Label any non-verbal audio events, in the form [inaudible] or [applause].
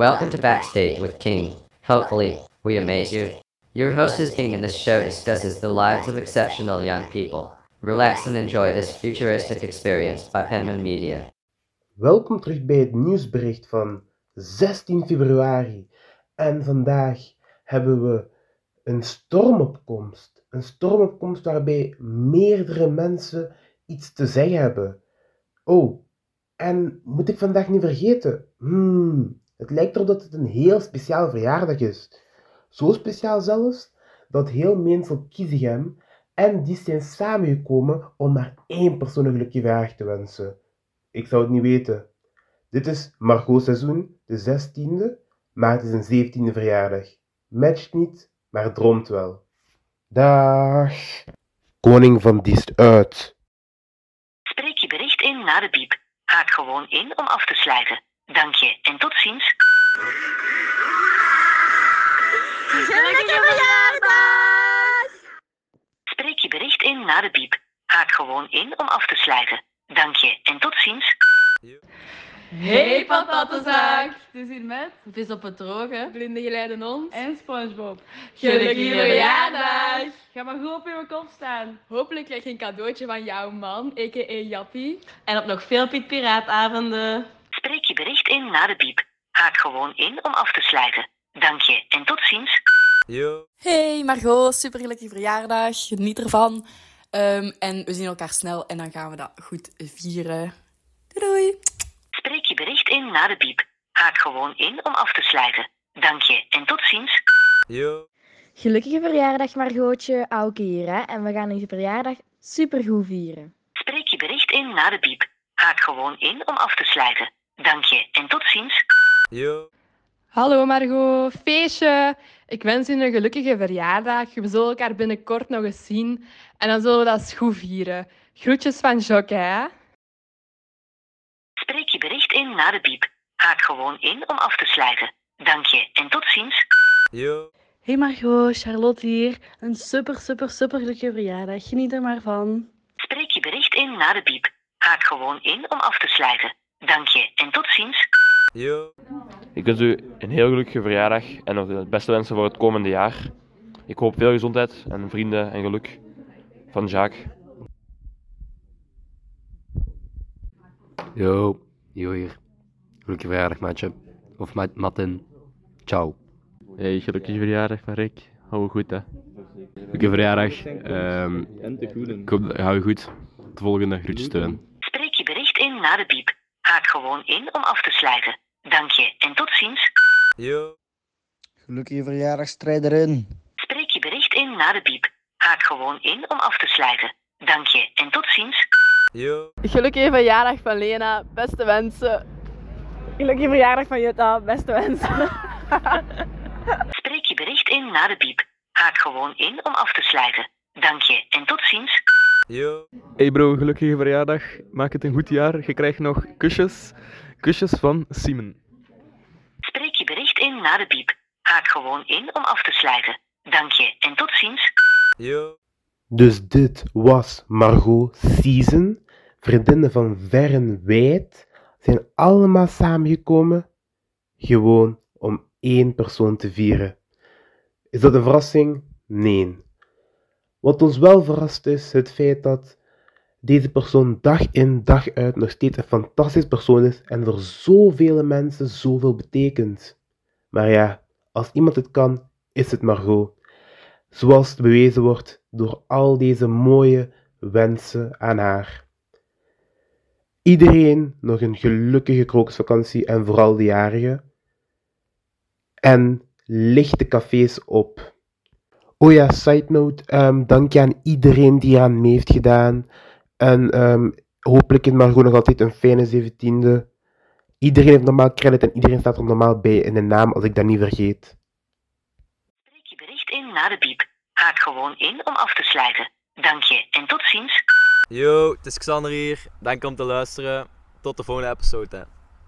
Welcome to Backstage with King. Hopefully, we amaze you. Your host is King, and this show discusses the lives of exceptional young people. Relax and enjoy this futuristic experience by Penman Media. Welkom terug bij het nieuwsbericht van 16 februari. En vandaag hebben we een stormopkomst. Een stormopkomst waarbij meerdere mensen iets te zeggen hebben. Oh, en moet ik vandaag niet vergeten? Hmm, het lijkt erop dat het een heel speciaal verjaardag is. Zo speciaal zelfs dat heel Meensel Kiezigem en die zijn samengekomen om maar één persoon een gelukkige verjaardag te wensen. Ik zou het niet weten. Dit is Margot Seizoen, de 16e, maar het is een 17e verjaardag. Matcht niet, maar droomt wel. Dag. Koning van Diest uit. Spreek je bericht in na de piep. Haak gewoon in om af te sluiten. Dank je en tot ziens. Gelukkige verjaardag! Spreek je bericht in na de piep. Haak gewoon in om af te sluiten. Dank je en tot ziens. Hey patatenzak! Het is hier met vis op het droge, blinde geleide hond En SpongeBob. gelukkige verjaardag! Ga maar goed op je kop staan. Hopelijk krijg je een cadeautje van jouw man, a.k.a. Jappie. En op nog veel Piet Piraatavonden. Spreek je bericht in na de piep. Haak gewoon in om af te sluiten. Dank je en tot ziens. Hey Margot, super gelukkige verjaardag. Geniet ervan. Ehm, en we zien elkaar snel en dan gaan we dat goed vieren. Doei doei. Spreek je bericht in na de piep. Haak gewoon in om af te sluiten. Dank je en tot ziens. Gelukkige verjaardag Margootje, Auke hier hè. En we gaan je verjaardag supergoed vieren. Spreek je bericht in na de piep. Haak gewoon in om af te sluiten. Dank je en tot ziens. Hallo Margot, feestje. Ik wens je een gelukkige verjaardag. We zullen elkaar binnenkort nog eens zien. En dan zullen we dat goed vieren. Groetjes van Jocke, hè? Spreek je bericht in na de piep. Haak gewoon in om af te sluiten. Dank je en tot ziens. Hey Margot, Charlotte hier. Een super, super, super gelukkige verjaardag. Geniet er maar van. Spreek je bericht in na de piep. Haak gewoon in om af te sluiten. Dank je en tot ziens. Ik wens u een heel gelukkige verjaardag en nog de beste wensen voor het komende jaar. Ik hoop veel gezondheid en vrienden en geluk van Jacques. Yo, yo hier. Gelukkige verjaardag, maatje. Of ma Martin. Ciao. Hey, gelukkige verjaardag van Rick. Hou je goed hè. Gelukkige verjaardag. Ehm ik hoop dat hou je goed. Tot de volgende. Groetjes steun. Spreek je bericht in na de piep. Haak gewoon in om af te sluiten. Dank je en tot ziens. Gelukkige verjaardag, strijderin. Spreek je bericht in na de piep. Haak gewoon in om af te sluiten. Dank je en tot ziens. Gelukkige verjaardag van Lena, beste wensen. Gelukkige verjaardag van Jutta, beste wensen. [laughs] Spreek je bericht in na de piep. Haak gewoon in om af te sluiten. Dank je en tot ziens. Hey bro, gelukkige verjaardag. Maak het een goed jaar. Je krijgt nog kusjes. Kusjes van Simon. Spreek je bericht in na de piep. Haak gewoon in om af te sluiten. Dank je en tot ziens. Dus dit was Margot Season. Vriendinnen van ver en wijd zijn allemaal samengekomen. Gewoon om één persoon te vieren. Is dat een verrassing? Nee. Wat ons wel verrast is het feit dat deze persoon dag in dag uit nog steeds een fantastisch persoon is en voor zoveel mensen zoveel betekent. Maar ja, als iemand het kan, is het Margot. Zoals het bewezen wordt door al deze mooie wensen aan haar. Iedereen nog een gelukkige krokusvakantie en vooral de jarigen. En licht de cafés op. Oh ja, side note, ehm, dank je aan iedereen die eraan mee heeft gedaan. En ehm, hopelijk is Margot nog altijd een fijne zeventiende. Iedereen heeft normaal credit en iedereen staat er normaal bij in de naam als ik dat niet vergeet. Spreek je bericht in na de piep. Haak gewoon in om af te sluiten. Dank je en tot ziens. Yo, het is Xander hier. Dank om te luisteren. Tot de volgende episode. Hè.